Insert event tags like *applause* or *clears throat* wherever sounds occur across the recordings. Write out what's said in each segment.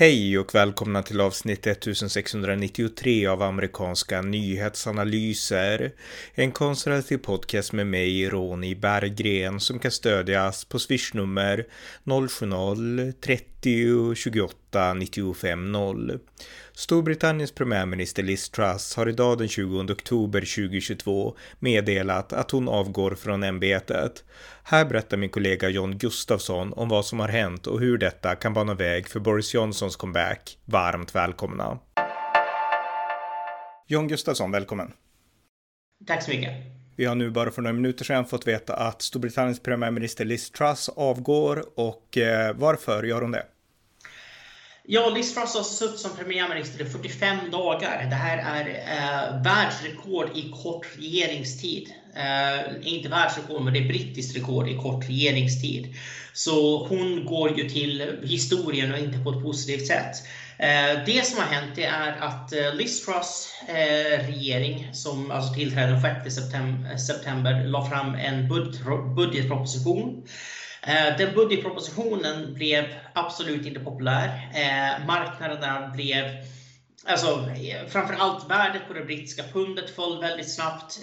Hej och välkomna till avsnitt 1693 av amerikanska nyhetsanalyser. En konservativ podcast med mig, Ronny Berggren, som kan stödjas på swishnummer 070-30 28 95 0. Storbritanniens premiärminister Liz Truss har idag den 20 oktober 2022 meddelat att hon avgår från ämbetet. Här berättar min kollega John Gustafsson om vad som har hänt och hur detta kan bana väg för Boris Johnsons comeback. Varmt välkomna! John Gustafsson, välkommen! Tack så mycket! Vi har nu bara för några minuter sedan fått veta att Storbritanniens premiärminister Liz Truss avgår och eh, varför gör hon det? Ja, Liz Truss har suttit som premiärminister i 45 dagar. Det här är eh, världsrekord i kort regeringstid. Eh, inte världsrekord, men det är brittiskt rekord i kort regeringstid. Så hon går ju till historien och inte på ett positivt sätt. Eh, det som har hänt det är att eh, Liz Truss eh, regering, som alltså tillträdde den 6 september, september la fram en budgetproposition den budgetpropositionen blev absolut inte populär. Marknaderna blev Alltså, framförallt värdet på det brittiska pundet föll väldigt snabbt.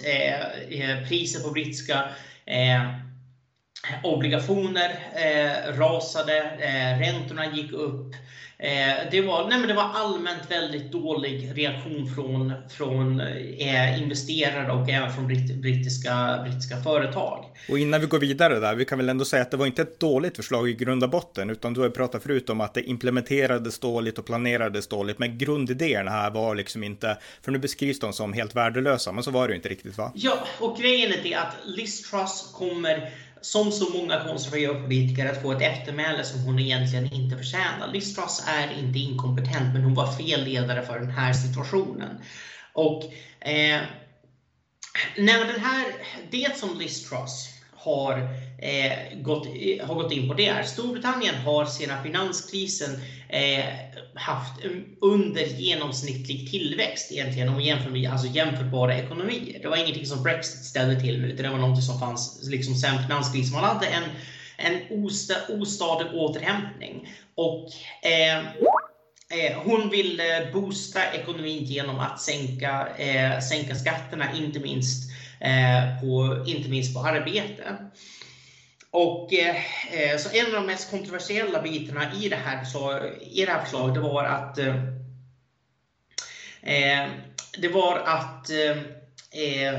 Priset på brittiska obligationer rasade, räntorna gick upp. Eh, det, var, nej men det var allmänt väldigt dålig reaktion från, från eh, investerare och även från britt, brittiska, brittiska företag. Och innan vi går vidare där, vi kan väl ändå säga att det var inte ett dåligt förslag i grund och botten, utan du har pratat förut om att det implementerades dåligt och planerades dåligt, men grundidéerna här var liksom inte, för nu beskrivs de som helt värdelösa, men så var det ju inte riktigt va? Ja, och grejen är det att Liz Truss kommer som så många konservativa politiker att få ett eftermäle som hon egentligen inte förtjänar. Liz Truss är inte inkompetent, men hon var fel ledare för den här situationen. Och eh, när den här, det som Liz Truss har, eh, gått, eh, har gått in på det är Storbritannien har sedan finanskrisen eh, haft under genomsnittlig tillväxt egentligen om man jämför med alltså jämförbara ekonomier. Det var ingenting som Brexit ställde till med utan det var något som fanns liksom sen finanskrisen. Man hade en, en ostadig återhämtning. Och eh, eh, hon vill boosta ekonomin genom att sänka, eh, sänka skatterna, inte minst, eh, på, inte minst på arbete. Och, eh, så en av de mest kontroversiella bitarna i det här, så, i det här förslaget det var att eh, eh det var att eh,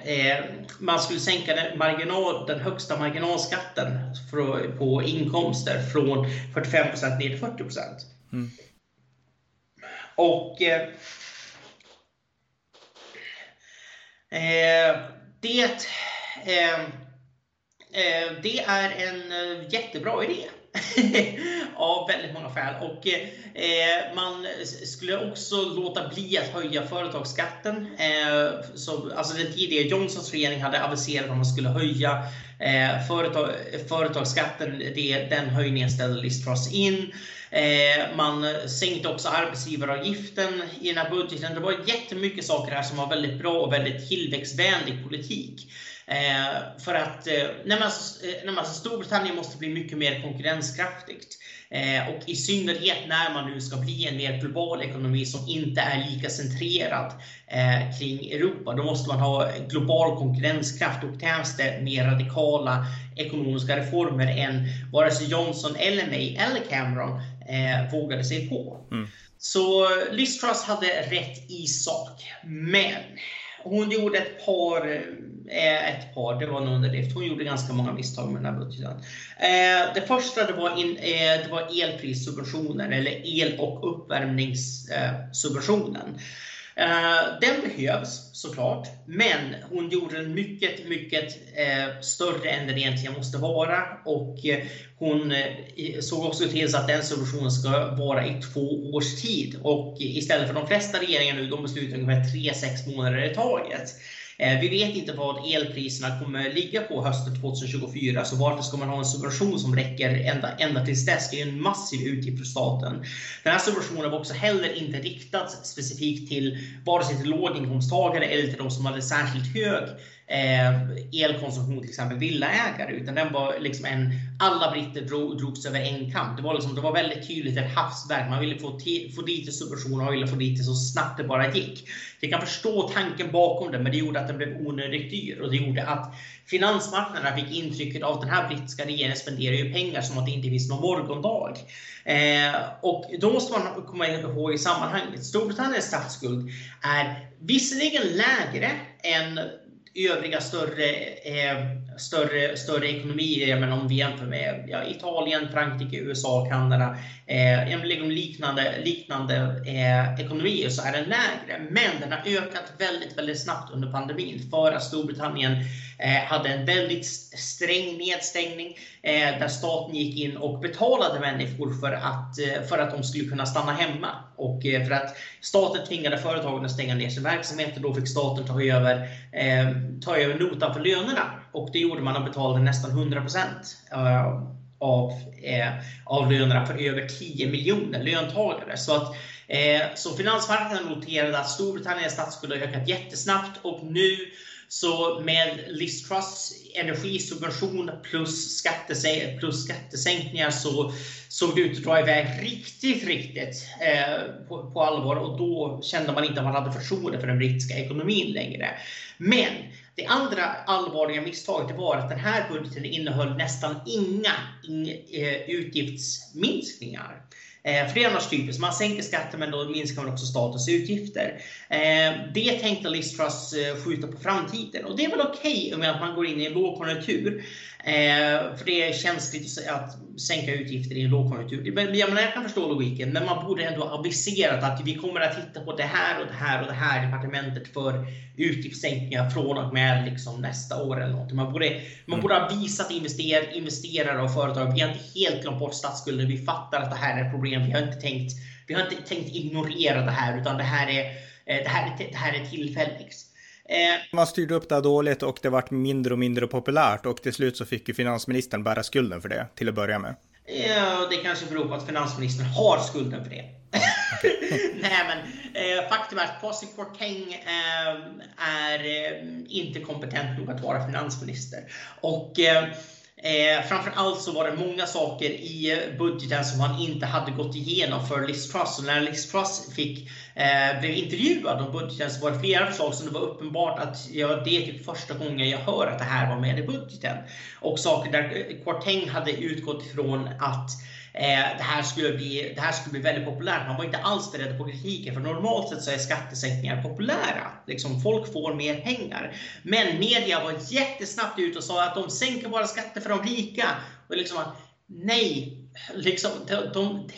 eh, man skulle sänka den, marginal, den högsta marginalskatten för, på inkomster från 45 ner till 40 mm. Och Eh, det eh, eh, det är en eh, jättebra idé. *laughs* av väldigt många skäl. Och eh, man skulle också låta bli att höja företagsskatten. så, alltså den tidigare Johnsons regering hade aviserat att man skulle höja företag, företagsskatten. Det, den höjningen ställde Liz Truss in. Eh, man sänkte också arbetsgivaravgiften i den här budgeten. Det var jättemycket saker här som var väldigt bra och väldigt tillväxtvänlig politik. Eh, för att eh, nej, alltså, eh, Storbritannien måste bli mycket mer konkurrenskraftigt. Eh, och i synnerhet när man nu ska bli en mer global ekonomi som inte är lika centrerad eh, kring Europa. Då måste man ha global konkurrenskraft och krävs det mer radikala ekonomiska reformer än vare sig Johnson eller May eller Cameron eh, vågade sig på. Mm. Så Liz Truss hade rätt i sak. Men hon gjorde ett par, eh, ett par, det var en underdrift. Hon gjorde ganska många misstag med den här budgeten. Eh, det första det var, in, eh, det var elprissubventionen eller el och uppvärmningssubventionen. Eh, den behövs såklart, men hon gjorde den mycket, mycket eh, större än den egentligen måste vara. Och eh, hon såg också till så att den subventionen ska vara i två års tid. Och istället för de flesta regeringar nu, de beslutar ungefär 3-6 månader i taget. Eh, vi vet inte vad elpriserna kommer ligga på hösten 2024, så varför ska man ha en subvention som räcker ända, ända tills dess? Det är en massiv utgift för staten. Den här subventionen var också heller inte riktad specifikt till vare sig till låginkomsttagare eller till de som hade särskilt hög Eh, elkonsumtion, till exempel villaägare, utan den var liksom en, alla britter drog, drogs över en kam. Det var, liksom, det var väldigt tydligt ett havsverk. Man ville få, få dit subventioner och ville få dit det så snabbt det bara gick. Vi kan förstå tanken bakom det, men det gjorde att den blev onödigt dyr och det gjorde att finansmarknaderna fick intrycket av att den här brittiska regeringen spenderar ju pengar som att det inte finns någon morgondag. Eh, och då måste man komma ihåg i sammanhanget, Storbritanniens statsskuld är visserligen lägre än övriga större, eh, större, större ekonomier, men om vi jämför med ja, Italien, Frankrike, USA, Kanada, eh, liksom liknande, liknande eh, ekonomier så är den lägre. Men den har ökat väldigt, väldigt snabbt under pandemin för att Storbritannien eh, hade en väldigt sträng nedstängning eh, där staten gick in och betalade människor för att, eh, för att de skulle kunna stanna hemma. Och eh, för att staten tvingade företagen att stänga ner sin verksamhet och då fick staten ta över, eh, ta över notan för lönerna. Och det gjorde man och betalade nästan 100 eh, av, eh, av lönerna för över 10 miljoner löntagare. Så, att, eh, så finansmarknaden noterade att Storbritanniens statsskuld har ökat jättesnabbt och nu så med Liz Truss energisubvention plus, skattesä plus skattesänkningar så såg det ut att dra iväg riktigt, riktigt eh, på, på, allvar och då kände man inte att man hade förtroende för den brittiska ekonomin längre. Men det andra allvarliga misstaget var att den här budgeten innehöll nästan inga eh, utgiftsminskningar. Eh, för det är annars typiskt, man sänker skatten men då minskar man också statens utgifter. Eh, det tänkte Liz Truss skjuta på framtiden och det är väl okej okay, med att man går in i en lågkonjunktur. Eh, för det är känsligt att sänka utgifter i en lågkonjunktur. Men, jag, menar, jag kan förstå logiken, men man borde ändå aviserat att vi kommer att titta på det här och det här och det här departementet för utgiftssänkningar från och med liksom nästa år eller något. Man borde, man borde ha visat invester, investerare och företag. Vi har inte helt glömt bort statsskulden. Vi fattar att det här är ett problem. Vi har inte tänkt, vi har inte tänkt ignorera det här, utan det här är, eh, det här, det här är tillfälligt. Eh, man styrde upp det dåligt och det vart mindre och mindre populärt och till slut så fick ju finansministern bära skulden för det till att börja med. Ja, det kanske beror på att finansministern har skulden för det. *laughs* Nej, men eh, faktum är att Kwasi Kwarteng eh, är eh, inte kompetent nog att vara finansminister. Och eh, Eh, framförallt så var det många saker i budgeten som han inte hade gått igenom för Liz Truss. Och när Liz Truss fick, eh, blev intervjuad om budgeten så var det flera förslag som det var uppenbart att ja, det är typ första gången jag hör att det här var med i budgeten. Och saker där Quarteng hade utgått ifrån att Eh, Eh, det, här skulle bli, det här skulle bli väldigt populärt. Man var inte alls beredd på kritiken för normalt sett så är skattesänkningar populära. Liksom, folk får mer pengar. Men media var jättesnabbt ut och sa att de sänker bara skatter för de rika. Och liksom att, nej, liksom, de, de,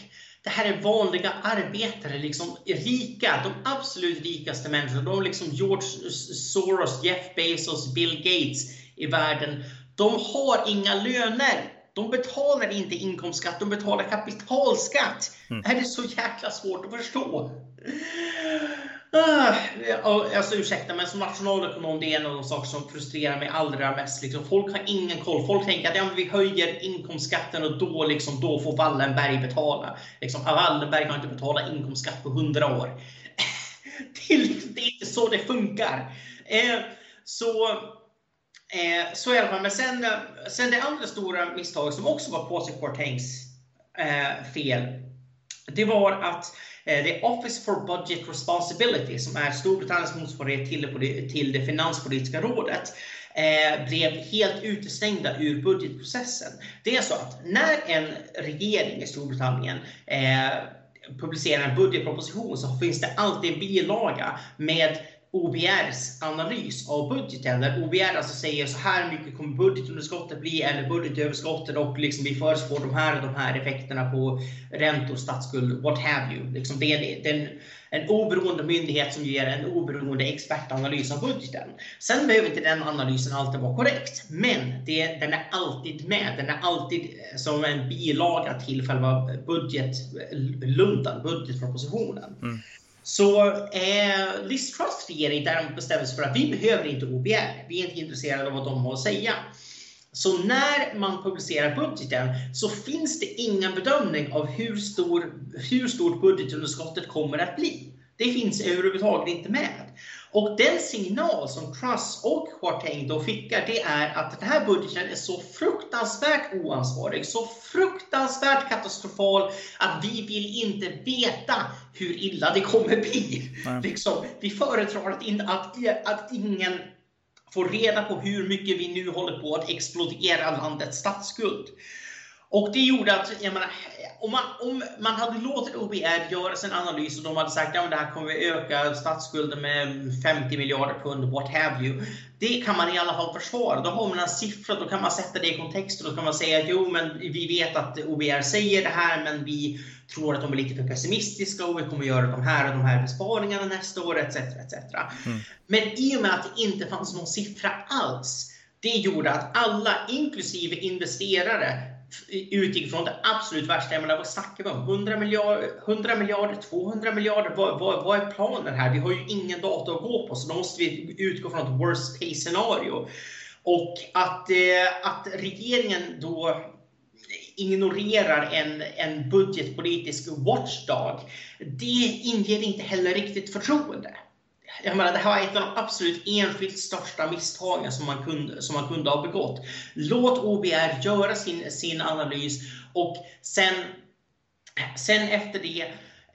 det här är vanliga arbetare, liksom rika, de absolut rikaste människorna. De liksom George Soros, Jeff Bezos, Bill Gates i världen. De har inga löner. De betalar inte inkomstskatt, de betalar kapitalskatt. Mm. Är det så jäkla svårt att förstå? Uh, alltså ursäkta, men som nationalekonom, det är en av de saker som frustrerar mig allra mest. Liksom, folk har ingen koll. Folk tänker att ja, vi höjer inkomstskatten och då, liksom, då får Wallenberg betala. Liksom, Wallenberg har inte betalat inkomstskatt på 100 år. det, är, liksom, det är inte så det funkar. Eh, så Eh, så i alla fall, men sen, eh, sen det andra stora misstaget som också var Patrick Quartains eh, fel. Det var att eh, det Office for Budget Responsibility, som är Storbritanniens motsvarighet till det, till det finanspolitiska rådet, eh, blev helt utestängda ur budgetprocessen. Det är så att när en regering i Storbritannien eh, publicerar en budgetproposition så finns det alltid en bilaga med OBRs analys av budgeten där OBR alltså säger så här mycket kommer budgetunderskottet bli eller budgetöverskottet och liksom vi förutspår de här och de här effekterna på räntor, statsskuld, what have you. Liksom det är, det är en, en oberoende myndighet som ger en oberoende expertanalys av budgeten. Sen behöver inte den analysen alltid vara korrekt, men det, den är alltid med. Den är alltid eh, som en bilaga till själva budgetluntan, budgetpropositionen. Mm. Så eh, Liz Truss regering däremot bestämde sig för att vi behöver inte OBR. Vi är inte intresserade av vad de har att säga. Så när man publicerar budgeten så finns det ingen bedömning av hur, stor, hur stort budgetunderskottet kommer att bli. Det finns överhuvudtaget inte med. Och den signal som Truss och Kwarteng då skickar, det är att den här budgeten är så fruktansvärt oansvarig, så fruktansvärt katastrofal att vi vill inte veta hur illa det kommer bli. Liksom, vi föredrar att, in, att, att ingen får reda på hur mycket vi nu håller på att explodera landets statsskuld. Och det gjorde att, jag menar, om man, om man hade låtit OBR göra sin analys och de hade sagt att ja, det här kommer öka statsskulden med 50 miljarder pund, what have you. Det kan man i alla fall försvara. Då har man en siffra, då kan man sätta det i kontext och då kan man säga att jo, men vi vet att OBR säger det här, men vi tror att de är lite för pessimistiska och vi kommer göra de här och de här besparingarna nästa år, etc. etc. Mm. Men i och med att det inte fanns någon siffra alls, det gjorde att alla, inklusive investerare, utgick från det absolut värsta. Jag menar, vad snackar vi om? 100 miljarder, 100 miljarder 200 miljarder? Vad, vad, vad, är planen här? Vi har ju ingen data att gå på, så då måste vi utgå från ett worst case scenario. Och att, eh, att regeringen då ignorerar en, en budgetpolitisk watchdog, det inger inte heller riktigt förtroende jag menar, det här var ett av de absolut enskilt största misstagen som man kunde, som man kunde ha begått. Låt OBR göra sin, sin analys och sen, sen efter det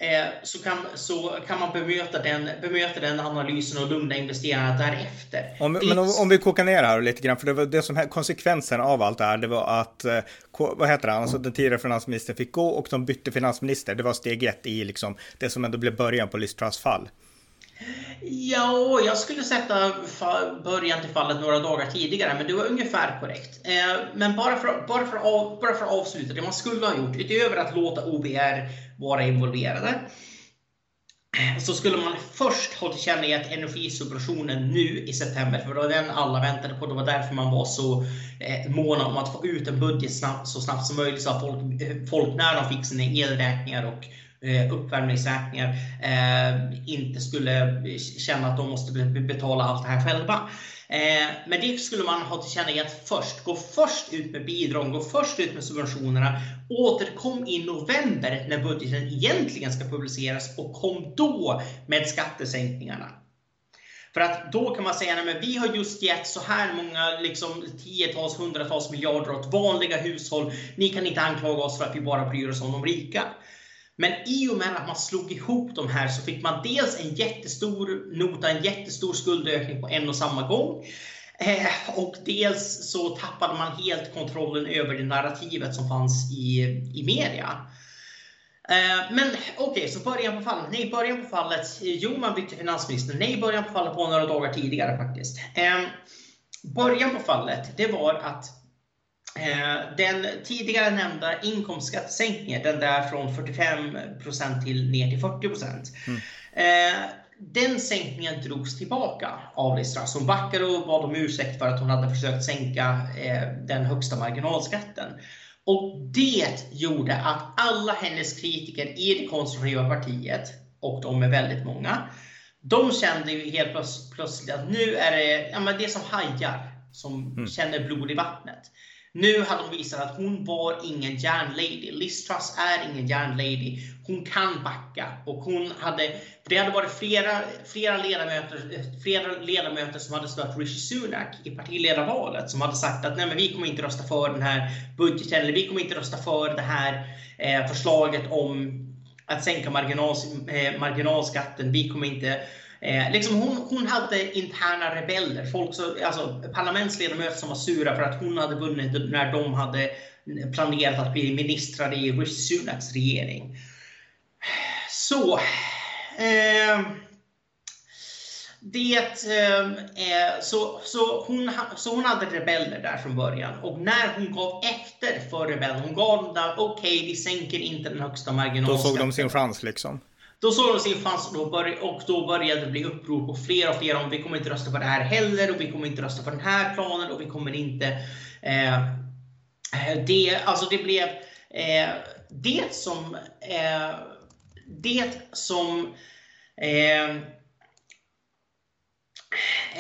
eh, så, kan, så kan man bemöta den, bemöta den analysen och lugna investerarna därefter. Om, det... Men om, om, vi kokar ner det här lite grann, för det var det som konsekvensen av allt det här, det var att, eh, vad heter han, alltså den tidigare finansministern fick gå och de bytte finansminister. Det var steg ett i liksom det som ändå blev början på Liz Truss fall. Ja, jag skulle sätta början till fallet några dagar tidigare, men det var ungefär korrekt. Eh, men bara för, bara, för av, bara för att avsluta det man skulle ha gjort, utöver att låta OBR vara involverade, så skulle man först ha tillkännagett energisubventionen nu i september, för det var den alla väntade på. Det var därför man var så eh, måna om att få ut en budget snabbt, så snabbt som möjligt så att folk, eh, folk när de fick sina elräkningar och Eh, uppvärmningsräkningar eh, inte skulle känna att de måste betala allt det här själva. Eh, men det skulle man ha tillkännagett först. Gå först ut med bidrag, gå först ut med subventionerna. Återkom i november när budgeten egentligen ska publiceras och kom då med skattesänkningarna. För att då kan man säga att vi har just gett så här många liksom, tiotals, hundratals miljarder åt vanliga hushåll. Ni kan inte anklaga oss för att vi bara bryr oss om de rika. Men i och med att man slog ihop de här så fick man dels en jättestor nota, en jättestor skuldökning på en och samma gång. Eh, och dels så tappade man helt kontrollen över det narrativet som fanns i, i media. Eh, men okej, okay, så början på fallet. Nej, början på fallet. Jo, man bytte finansminister. Nej, början på fallet var några dagar tidigare faktiskt. Eh, början på fallet, det var att den tidigare nämnda inkomstskattesänkningen, den där från 45 till ner till 40 mm. Eh, den sänkningen drogs tillbaka av Liz Truss. Hon backade och bad om ursäkt för att hon hade försökt sänka eh, den högsta marginalskatten. Och det gjorde att alla hennes kritiker i det konservativa partiet, och de är väldigt många, de kände ju helt plötsligt att nu är det, ja, men det är som hajar som mm. känner blod i vattnet. Nu hade hon visat att hon var ingen järnlady. Liz Truss är ingen järnlady. Hon kan backa. Och hon hade, det hade varit flera, flera, ledamöter, flera ledamöter som hade stött Rishi Sunak i partiledarvalet som hade sagt att Nej, men vi kommer inte rösta för den här budgeten eller vi kommer inte rösta för det här eh, förslaget om att sänka marginal, eh, marginalskatten. Vi kommer inte Eh, liksom hon, hon hade interna rebeller, folk så, alltså, parlamentsledamöter som var sura för att hon hade vunnit när de hade planerat att bli ministrar i Rishi Sunaks regering. Så. Eh, det, eh, eh så, så, hon, så hon hade rebeller där från början och när hon gav efter för rebellen, hon gav där okej okay, vi sänker inte den högsta marginalskatten. Då såg de sin chans liksom? Då såg de sin chans och då, och då började det bli uppror på fler och fler om vi kommer inte rösta på det här heller och vi kommer inte rösta på den här planen och vi kommer inte... Eh, eh det, alltså det blev... Eh, det som... Eh, det som... Eh,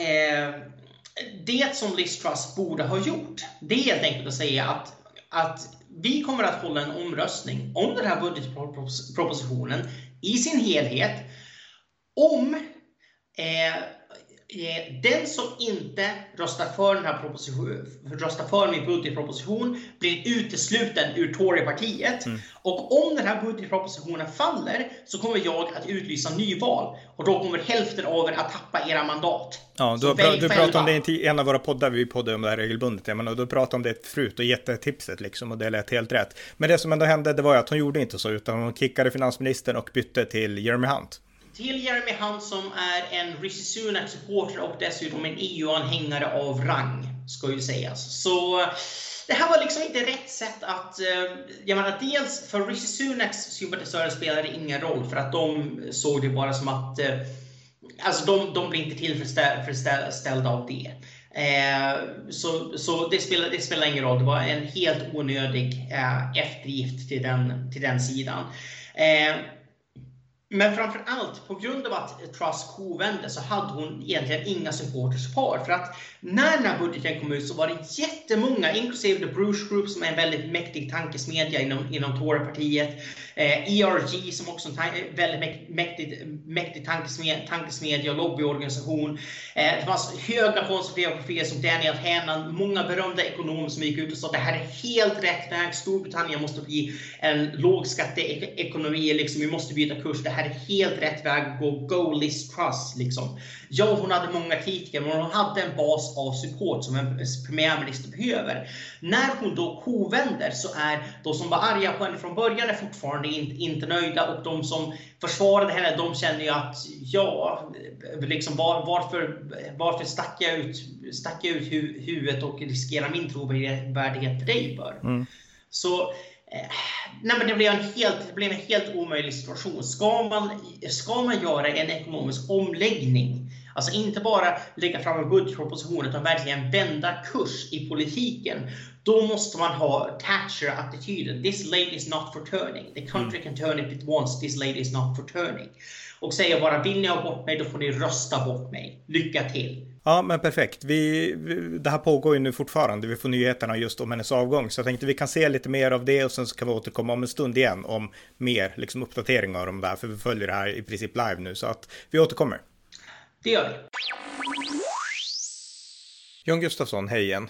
eh, det som Liz Truss borde ha gjort, det är helt enkelt att säga att, att vi kommer att hålla en omröstning om den här budgetpropositionen i sin helhet. Om, eh, den som inte röstar för den här propositionen, röstar för min budgetproposition blir utesluten ur Torypartiet. Mm. Och om den här budgetpropositionen faller så kommer jag att utlysa nyval. Och då kommer hälften av er att tappa era mandat. Ja, du, har, du pratade om det i en av våra poddar, vi poddar om det här regelbundet, jag menar, du pratade om det förut och gett tipset liksom och det lät helt rätt. Men det som ändå hände, det var ju att hon gjorde inte så, utan hon kickade finansministern och bytte till Jeremy Hunt till Jeremy Hunt som är en Rishi Sunak-supporter och dessutom en EU-anhängare av rang, ska ju sägas. Så det här var liksom inte rätt sätt att... Eh, jag menar, dels för Rishi Sunaks sympatisörer spelade det ingen roll för att de såg det bara som att... Eh, alltså de, de blir inte tillfredsställda av det. Eh, så så det, spelar, det spelar ingen roll. Det var en helt onödig eftergift till den, till den sidan. Men framför allt på grund av att Truss kovände så hade hon egentligen inga supporters kvar. För att när den här budgeten kom ut så var det jättemånga, inklusive The Bruce Group som är en väldigt mäktig tankesmedja inom, inom Torypartiet. Eh, ERG som också är en väldigt mäktig, mäktig tankesmedja, tankesmedja och lobbyorganisation. Eh, det fanns höga konservativa profiler som Daniel Hannan, många berömda ekonomer som gick ut och sa att det här är helt rätt väg. Storbritannien måste bli en lågskatteekonomi, liksom, vi måste byta kurs. Det här är helt rätt väg att gå. Go Liz Truss. Liksom. Ja, hon hade många kritiker, men hon hade en bas av support som en premiärminister behöver. När hon då kovänder så är de som var arga på henne från början är fortfarande inte, inte nöjda och de som försvarade henne, de känner ju att ja, liksom var, varför, varför stack jag ut, stack jag ut hu huvudet och riskerar min trovärdighet för dig för? Mm. Så nej men det blev, en helt, det blev en helt omöjlig situation. Ska man, ska man göra en ekonomisk omläggning, alltså inte bara lägga fram en budgetproposition utan verkligen vända kurs i politiken, då måste man ha Thatcher-attityden. This lady is not for turning. The country mm. can turn if it wants. This lady is not for turning. Och säga bara, vill ni ha bort mig, då får ni rösta bort mig. Lycka till. Ja, men perfekt. Vi, det här pågår ju nu fortfarande. Vi får nyheterna just om hennes avgång. Så jag tänkte vi kan se lite mer av det och sen så kan vi återkomma om en stund igen om mer liksom, uppdateringar om det här. För vi följer det här i princip live nu. Så att vi återkommer. Det gör vi. John Gustafsson, hej igen.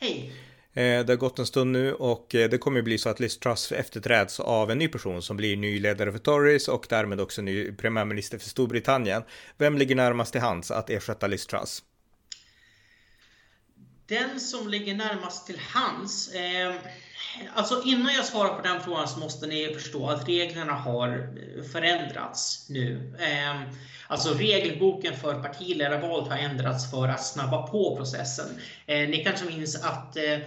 Hej. Eh, det har gått en stund nu och eh, det kommer bli så att Liz Truss efterträds av en ny person som blir ny ledare för Tories och därmed också ny premiärminister för Storbritannien. Vem ligger närmast till hands att ersätta Liz Truss? Den som ligger närmast till hands? Eh, alltså innan jag svarar på den frågan så måste ni förstå att reglerna har eh, förändrats nu. Ehm, alltså regelboken för partiledarvalet har ändrats för att snabba på processen. Ehm, ni kanske minns att eh,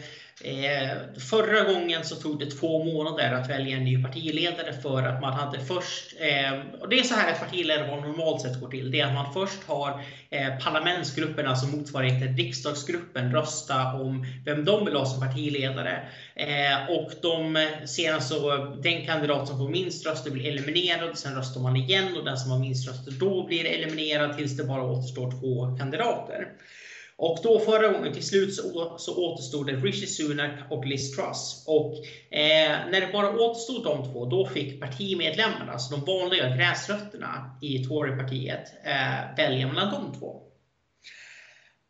Eh, förra gången så tog det två månader att välja en ny partiledare för att man hade först, eh, och det är så här ett partiledarval normalt sett går till, det är att man först har eh, parlamentsgrupperna som alltså motsvarigheten riksdagsgruppen, rösta om vem de vill ha som partiledare. Och de, sedan så, den kandidat som får minst röster blir eliminerad, sen röstar man igen och den som har minst röster då blir eliminerad tills det bara återstår två kandidater. Och då förra gången till slut så, så återstod det Rishi Sunak och Liz Truss. Och eh, när det bara återstod de två, då fick partimedlemmarna, alltså de vanliga gräsrötterna i Torypartiet, eh, välja mellan de två.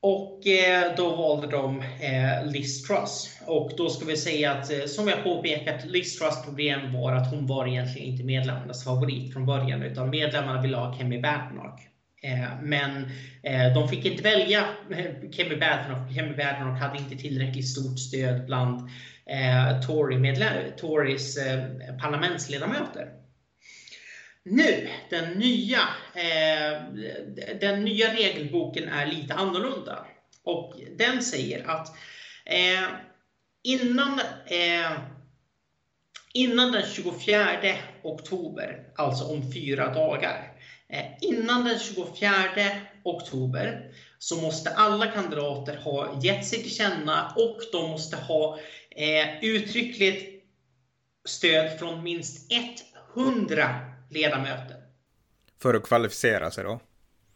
Och eh, då valde de eh, Liz Truss. Och då ska vi säga att, eh, som jag påpekat, Liz Truss problem var att hon var egentligen inte medlemmarnas favorit från början, utan medlemmarna ville ha Kemi Badenoch. Eh, men eh, de fick inte välja eh, Kemi Badenoch. Kemi Badenoch hade inte tillräckligt stort stöd bland Tories parlamentsledamöter. Nu, den nya, den nya regelboken är lite annorlunda. Och den säger att innan, innan den 24 oktober, alltså om fyra dagar, innan den 24 oktober så måste alla kandidater ha gett sig till känna och de måste ha eh, uttryckligt stöd från minst 100 ledamöter. För att kvalificera sig då?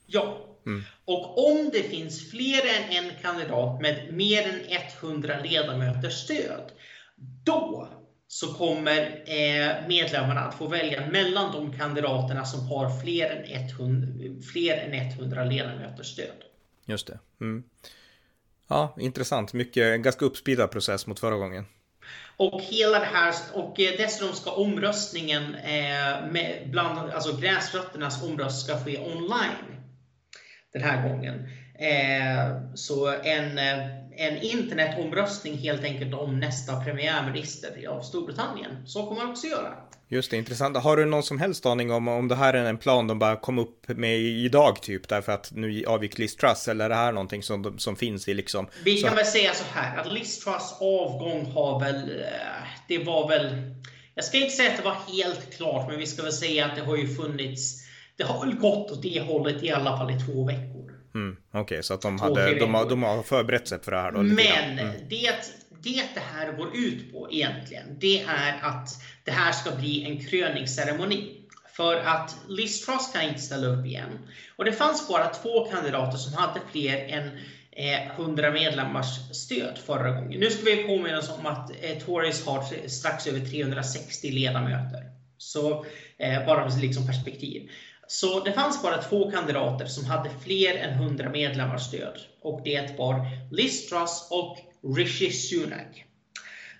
Ja. Mm. Och om det finns fler än en kandidat med mer än 100 ledamöters stöd, då så kommer eh, medlemmarna att få välja mellan de kandidaterna som har fler än 100, fler än 100 ledamöters stöd. Just det. Mm. Ja, intressant. Mycket, ganska uppspeedad process mot förra gången. Och hela det här, och eh, dessutom ska omröstningen, eh, med, bland, alltså gräsrötternas omröst ska ske online den här gången. Eh, så en, eh, en internetomröstning helt enkelt om nästa premiärminister av Storbritannien. Så kommer man också göra. Just det, intressant. Har du någon som helst aning om om det här är en plan de bara kom upp med idag typ därför att nu avgick Liz Truss eller är det här någonting som, som finns i liksom? Vi kan så... väl säga så här att Liz Truss avgång har väl, eh, det var väl, jag ska inte säga att det var helt klart men vi ska väl säga att det har ju funnits, det har väl gått åt det hållet i alla fall i två veckor. Mm, Okej, okay, så att de, hade, de, har, de har förberett sig för det här då? Men mm. det, det det här går ut på egentligen, det är att det här ska bli en kröningsceremoni. För att Liz Truss kan inte ställa upp igen. Och det fanns bara två kandidater som hade fler än 100 eh, medlemmars stöd förra gången. Nu ska vi påminna oss om att eh, Tories har strax över 360 ledamöter. Så eh, bara för liksom perspektiv. Så det fanns bara två kandidater som hade fler än 100 medlemmars stöd. Och det var Liz Truss och Rishi Sunak.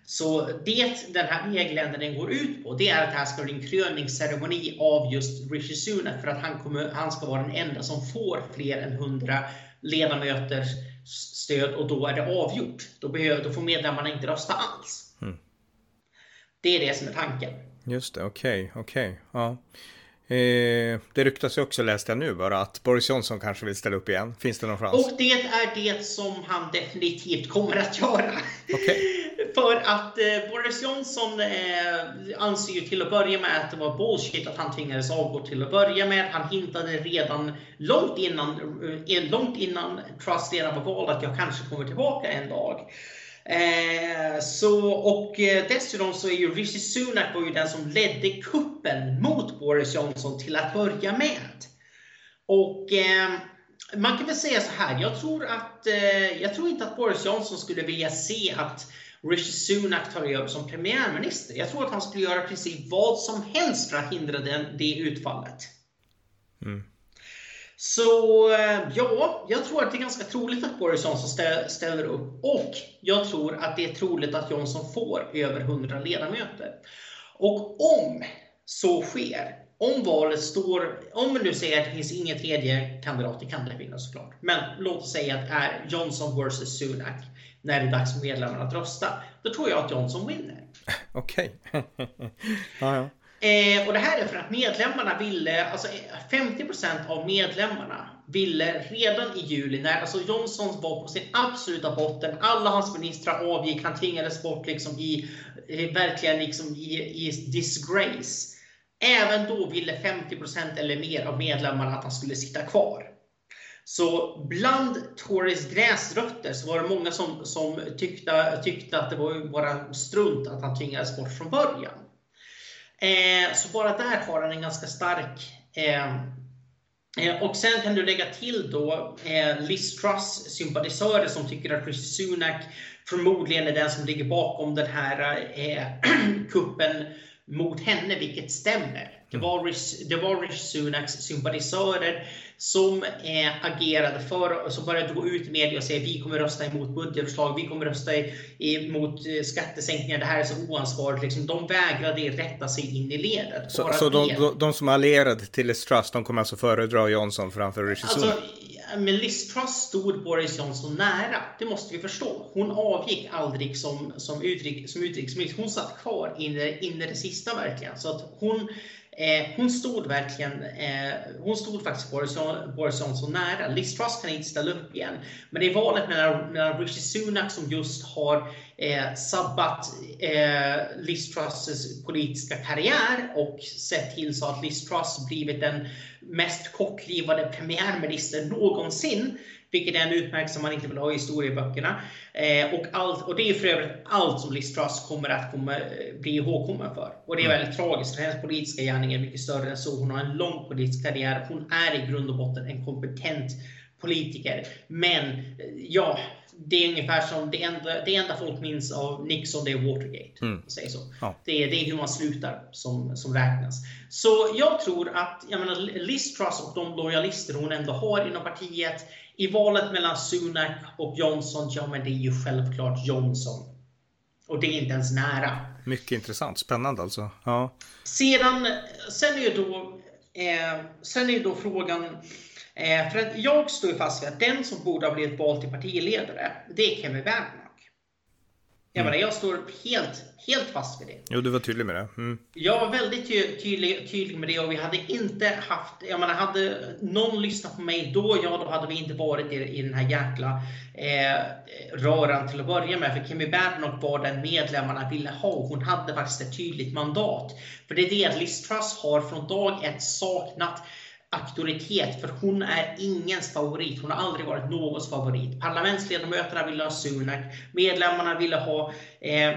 Så det den här regeländringen går ut på, det är att det här ska bli en kröningsceremoni av just Rishi Sunak för att han, kommer, han ska vara den enda som får fler än 100 ledamöters stöd och då är det avgjort. Då, behöver, då får medlemmarna inte rösta alls. Mm. Det är det som är tanken. Just det, okej, okay, okej. Okay. Ja. Eh, det ryktas ju också, läste jag nu bara, att Boris Johnson kanske vill ställa upp igen. Finns det någon chans? Och det är det som han definitivt kommer att göra. Okay. *laughs* För att eh, Boris Johnson eh, anser ju till att börja med att det var bullshit att han tvingades avgå till att börja med. Han hintade redan långt innan, eh, långt innan Truss redan var vald att jag kanske kommer tillbaka en dag. Eh, så, och eh, dessutom så är ju Rishi Sunak var ju den som ledde kuppen mot Boris Johnson till att börja med. Och eh, man kan väl säga så här, jag tror, att, eh, jag tror inte att Boris Johnson skulle vilja se att Rishi Sunak tar över som premiärminister. Jag tror att han skulle göra precis vad som helst för att hindra den, det utfallet. Mm. Så eh, ja, jag tror att det är ganska troligt att Boris Johnson ställer upp och jag tror att det är troligt att Johnson får över 100 ledamöter. Och om så sker, om valet står, om vi nu säger att det finns ingen tredje kandidat, det kan det finnas såklart, men låt oss säga att det är Johnson vs Sunak när det är dags för medlemmarna att rösta, då tror jag att Johnson vinner. *laughs* Okej. Okay. *laughs* ja, ja. Eh, och det här är för att medlemmarna ville, alltså eh, 50% av medlemmarna ville redan i juli, när alltså Johnson var på sin absoluta botten, alla hans ministrar avgick, han tvingades bort liksom i, eh, verkligen liksom i, i disgrace. Även då ville 50% eller mer av medlemmarna att han skulle sitta kvar. Så bland Tories gräsrötter så var det många som, som tyckte, tyckte att det var bara strunt att han tvingades bort från början. Eh, så bara där har han en ganska stark eh, eh, och sen kan du lägga till då eh, Liz Truss sympatisörer som tycker att Rishi Sunak förmodligen är den som ligger bakom den här eh, *clears throat* kuppen mot henne, vilket stämmer. Det var, Rish, det var Rish Sunaks sympatisörer som eh, agerade för, som började gå ut i media och säga vi kommer rösta emot budgetförslag, vi kommer rösta emot eh, skattesänkningar, det här är så oansvarigt. Liksom, de vägrade rätta sig in i ledet. Så, så de, de, de, som allierade till Liz Truss, de kommer alltså föredra Johnson framför Rishi Sunak? Alltså, men Liz Truss stod Boris Johnson nära. Det måste vi förstå. Hon avgick aldrig som, som, utrik, som utrikesminister. Hon satt kvar in, in i det sista verkligen. Så att hon Eh, hon stod verkligen, eh, hon stod faktiskt Boris, Boris Johnson nära. Liz Truss kan inte ställa upp igen. Men det är valet mellan, mellan Rishi Sunak som just har eh, sabbat eh, Liz Truss politiska karriär och sett till så att Liz Truss blivit den mest kortlivade premiärministern någonsin vilket är en utmärkelse man inte vill ha i historieböckerna. Eh, och, allt, och det är för övrigt allt som Liz Truss kommer att komma, eh, bli ihågkommen för. Och det är väldigt tragiskt, hennes politiska gärning är mycket större än så. Hon har en lång politisk karriär. Hon är i grund och botten en kompetent politiker. Men eh, ja, det är ungefär som det enda, det enda folk minns av Nixon, det är Watergate. Mm. Säger så. Ja. Det, är, det är hur man slutar som, som räknas. Så jag tror att jag menar, Liz Truss och de lojalister hon ändå har inom partiet, i valet mellan Sunak och Johnson, ja men det är ju självklart Johnson. Och det är inte ens nära. Mycket intressant, spännande alltså. Ja. Sedan, sen är ju då, eh, sen är då frågan Eh, för att jag står fast vid att den som borde ha blivit vald till partiledare, det är Kevin Werner. Jag, menar, jag står helt, helt fast vid det. Jo, du var tydlig med det. Mm. Jag var väldigt ty tydlig, tydlig med det och vi hade inte haft, jag menar, hade någon lyssnat på mig då, ja då hade vi inte varit i, i den här jäkla eh, röran till att börja med. För Kimmy Badenoch var den medlemmarna ville ha. Hon hade faktiskt ett tydligt mandat. För det är det Liz Truss har från dag ett saknat auktoritet, för hon är ingens favorit. Hon har aldrig varit någons favorit. Parlamentsledamöterna ville ha Sunak, medlemmarna ville ha eh,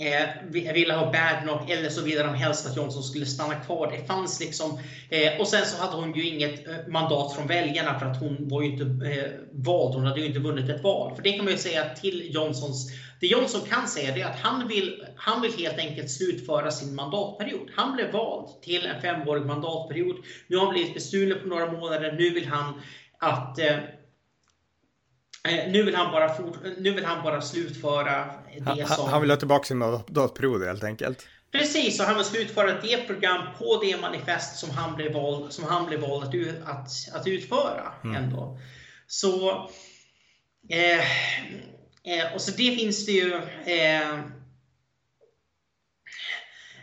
eh, ville ha Badnock eller så ville de helst att Johnson skulle stanna kvar. Det fanns liksom, eh, och sen så hade hon ju inget eh, mandat från väljarna för att hon var ju inte eh, vald. Hon hade ju inte vunnit ett val. För det kan man ju säga till Johnsons det Johnson kan säga är att han vill, han vill helt enkelt slutföra sin mandatperiod. Han blev vald till en femårig mandatperiod. Nu har han blivit bestulen på några månader. Nu vill han att eh nu vill, han bara fort, nu vill han bara slutföra det som... Han vill ha tillbaka sin mandatperiod helt enkelt. Precis, och han vill slutföra det program på det manifest som han blev vald, som han blev vald att, att, att utföra. Mm. Ändå. Så eh, Eh, och så det finns det ju eh,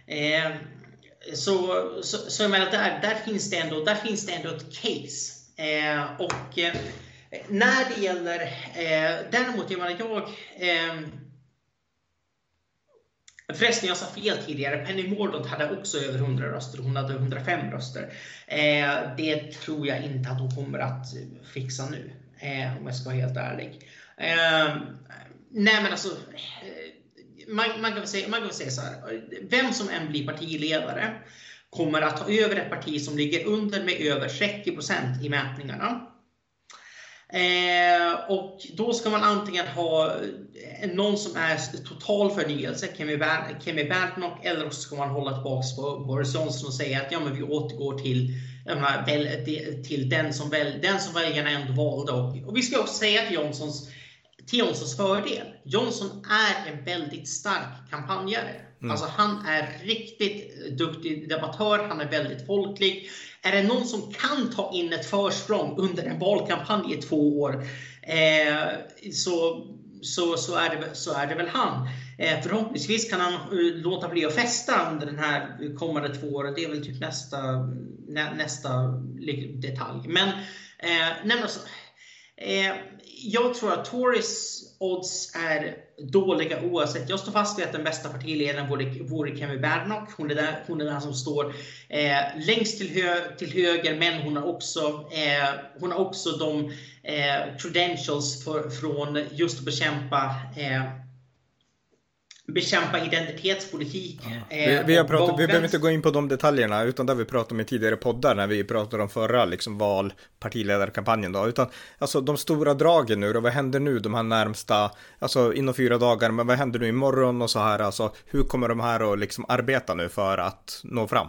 eh, så, så, så jag menar, där, där, finns det ändå, där finns det ändå ett case. Eh, och eh, när det gäller, eh, däremot, jag menar, jag ehm, Förresten, jag sa fel tidigare. Penny Mordaunt hade också över 100 röster. Hon hade 105 röster. Eh, det tror jag inte att hon kommer att fixa nu. Eh, om jag ska vara helt ärlig. Eh, nej men alltså, eh, man, man, kan väl säga, man kan väl säga så här. Vem som än blir partiledare kommer att ta över ett parti som ligger under med över 30% i mätningarna. Eh, och då ska man antingen ha eh, någon som är total förnyelse, Kemi Berntnock, eller så ska man hålla tillbaka på Boris Johnson och säga att ja, men vi återgår till, menar, till den, som väl, den som väljarna ändå valde. Och, och vi ska också säga till Johnsons till Johnsons fördel. Johnson är en väldigt stark kampanjare. Mm. Alltså han är riktigt duktig debattör, han är väldigt folklig. Är det någon som kan ta in ett försprång under en valkampanj i två år eh, så, så, så, är det, så är det väl han. Eh, förhoppningsvis kan han uh, låta bli att festa under den här kommande två åren. Det är väl typ nästa, nä, nästa detalj. Men, eh, nej, alltså, eh, jag tror att Tories odds är dåliga oavsett. Jag står fast vid att den bästa partiledaren vore, vore Kemi Badenoch. Hon är, där, hon är den som står eh, längst till, hö, till höger, men hon har också, eh, hon har också de eh, credentials för, från just att bekämpa eh, bekämpa identitetspolitik. Ja. Eh, vi, vi, har pratat, vi behöver inte gå in på de detaljerna, utan det vi pratade om i tidigare poddar när vi pratade om förra liksom, val, partiledarkampanjen då, utan alltså de stora dragen nu då, vad händer nu de här närmsta, alltså inom fyra dagar, men vad händer nu imorgon och så här, alltså hur kommer de här att liksom arbeta nu för att nå fram?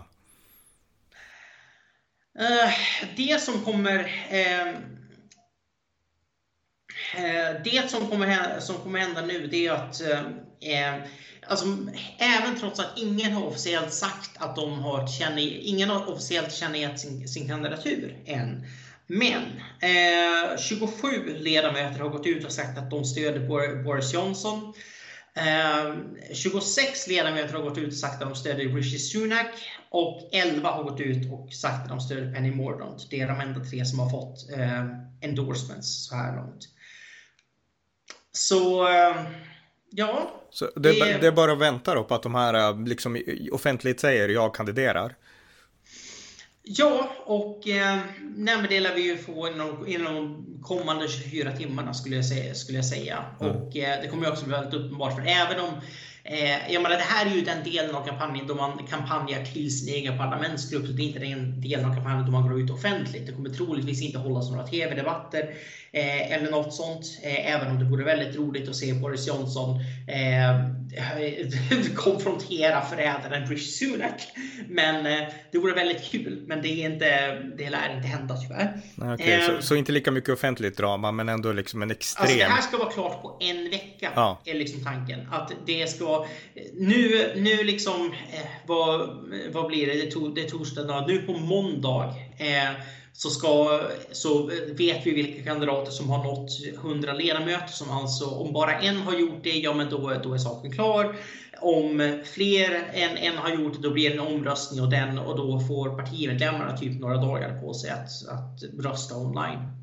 Uh, det som kommer uh, Eh, det som kommer, hända, som kommer hända nu det är att eh, eh, alltså, även trots att ingen har officiellt sagt att de har känner, ingen har officiellt känner sin, sin kandidatur än. Men eh, 27 ledamöter har gått ut och sagt att de stöder Boris Johnson. Eh, 26 ledamöter har gått ut och sagt att de stöder Rishi Sunak och 11 har gått ut och sagt att de stöder Penny Mordaunt. Det är de enda tre som har fått eh, endorsements så här långt. Så eh, ja, så det, det... det är bara att vänta då på att de här äh, liksom offentligt säger jag kandiderar. Ja, och eh, nej, det lär vi ju få inom, inom de kommande 24 timmarna skulle jag säga. Skulle jag säga. Mm. Och eh, det kommer också bli väldigt uppenbart, för även om Eh, jag menar, det här är ju den delen av kampanjen då man kampanjar till sin egen parlamentsgrupp. Så det är inte den delen av kampanjen då man går ut offentligt. Det kommer troligtvis inte hållas några TV-debatter eh, eller något sånt. Eh, även om det vore väldigt roligt att se Boris Johnson eh, *laughs* konfrontera förrädaren Rishi Sunak. Men eh, det vore väldigt kul. Men det, är inte, det lär inte hända tyvärr. Okay, så, så, inte lika mycket offentligt drama, men ändå liksom en extrem... Alltså det här ska vara klart på en vecka. Ja. Är liksom tanken. Att det ska... Eh, nu, nu liksom... Eh, vad, vad blir det? Det, to, det är torsdag. Nu på måndag. Eh, så, ska, så vet vi vilka kandidater som har nått 100 ledamöter. Som alltså, om bara en har gjort det, ja men då, då är saken klar. Om fler än en har gjort det, då blir det en omröstning och, den, och då får partimedlemmarna typ några dagar på sig att, att rösta online.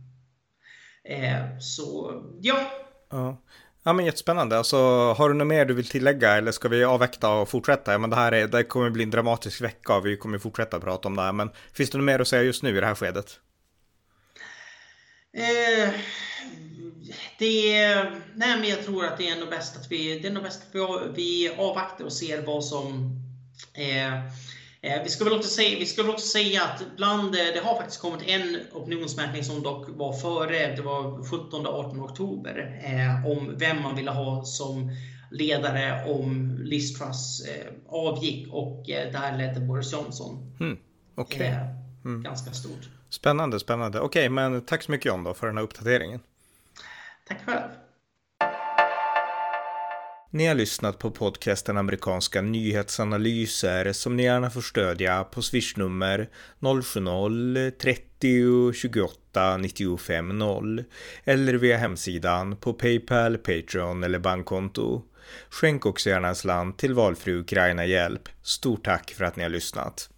Eh, så ja. ja. Ja men jättespännande. Alltså, har du något mer du vill tillägga eller ska vi avvakta och fortsätta? Ja, men det här är, det kommer bli en dramatisk vecka och vi kommer fortsätta prata om det här. Men finns det något mer att säga just nu i det här skedet? Eh, det, nej men jag tror att det är nog bäst att vi, det är nog bäst att vi, vi avvaktar och ser vad som eh, Eh, vi ska, väl också säga, vi ska väl också säga att bland, eh, det har faktiskt kommit en opinionsmätning som dock var före, det var 17-18 oktober, eh, om vem man ville ha som ledare om Liz Truss eh, avgick och eh, där ledde Boris Johnson. Mm, okay. eh, mm. Ganska stort. Spännande, spännande. Okej, okay, men tack så mycket John då för den här uppdateringen. Tack själv. Ni har lyssnat på podcasten amerikanska nyhetsanalyser som ni gärna får stödja på swishnummer 070-30 28 95 0 eller via hemsidan på Paypal, Patreon eller bankkonto. Skänk också gärna en slant till valfri Ukraina-hjälp. Stort tack för att ni har lyssnat.